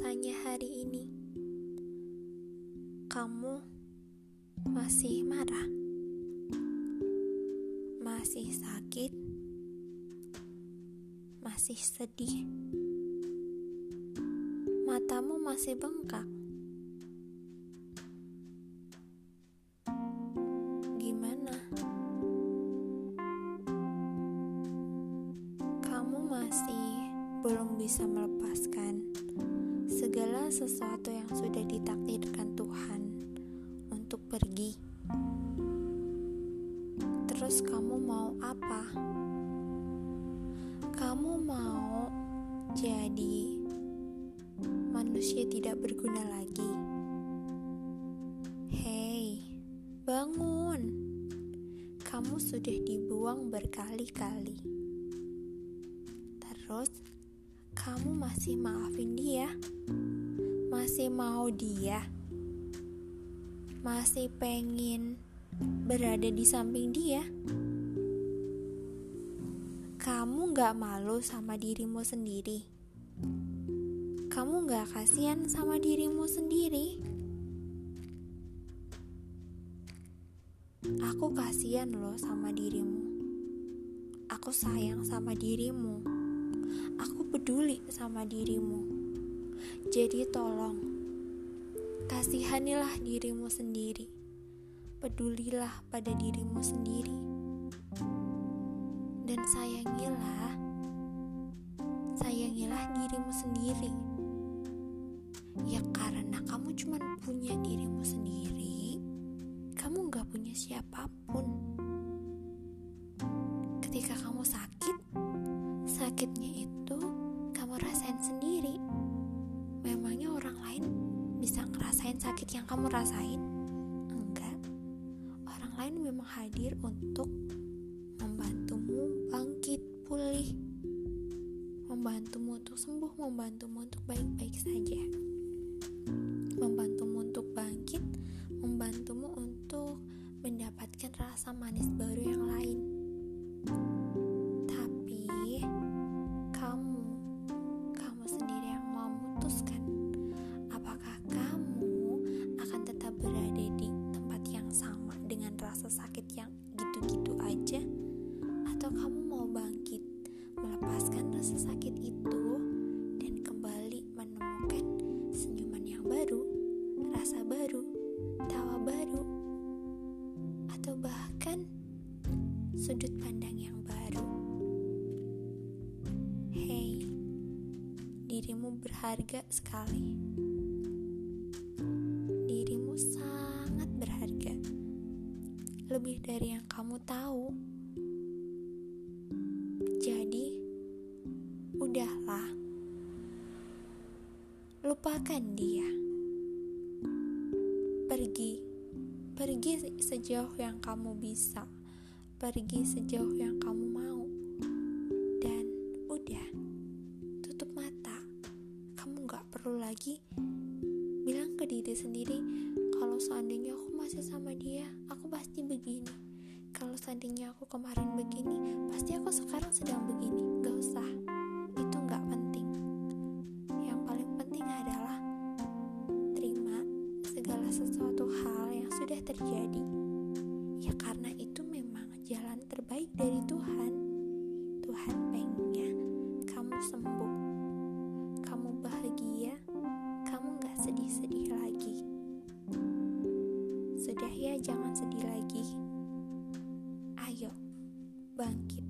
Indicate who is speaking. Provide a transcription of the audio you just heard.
Speaker 1: rasanya hari ini? Kamu masih marah, masih sakit, masih sedih, matamu masih bengkak. Gimana? Kamu masih belum bisa melepaskan segala sesuatu yang sudah ditakdirkan Tuhan untuk pergi. Terus kamu mau apa? Kamu mau jadi manusia tidak berguna lagi? Hei, bangun. Kamu sudah dibuang berkali-kali. Terus kamu masih maafin dia? Masih mau dia? Masih pengen berada di samping dia? Kamu gak malu sama dirimu sendiri? Kamu gak kasihan sama dirimu sendiri? Aku kasihan loh sama dirimu. Aku sayang sama dirimu. Aku peduli sama dirimu. Jadi tolong, kasihanilah dirimu sendiri. Pedulilah pada dirimu sendiri. Dan sayangilah, sayangilah dirimu sendiri. Ya karena kamu cuma punya dirimu sendiri, kamu gak punya siapa pun. Ketika kamu sakit, sakitnya yang kamu rasain? Enggak. Orang lain memang hadir untuk membantumu bangkit pulih. Membantumu untuk sembuh, membantumu untuk baik-baik saja. Membantumu untuk bangkit, membantumu untuk mendapatkan rasa manis baru yang lain. Tapi kamu, kamu sendiri yang memutuskan sudut pandang yang baru. Hei, dirimu berharga sekali. Dirimu sangat berharga. Lebih dari yang kamu tahu. Jadi, udahlah. Lupakan dia. Pergi. Pergi sejauh yang kamu bisa. Pergi sejauh yang kamu mau. Dan udah. Tutup mata. Kamu gak perlu lagi bilang ke diri sendiri kalau seandainya aku masih sama dia, aku pasti begini. Kalau seandainya aku kemarin begini, pasti aku sekarang sedang begini. Gak usah, itu gak penting. Yang paling penting adalah terima segala sesuatu hal yang sudah terjadi. Terbaik dari Tuhan. Tuhan pengennya kamu sembuh, kamu bahagia, kamu gak sedih-sedih lagi. Sudah ya, jangan sedih lagi. Ayo, bangkit.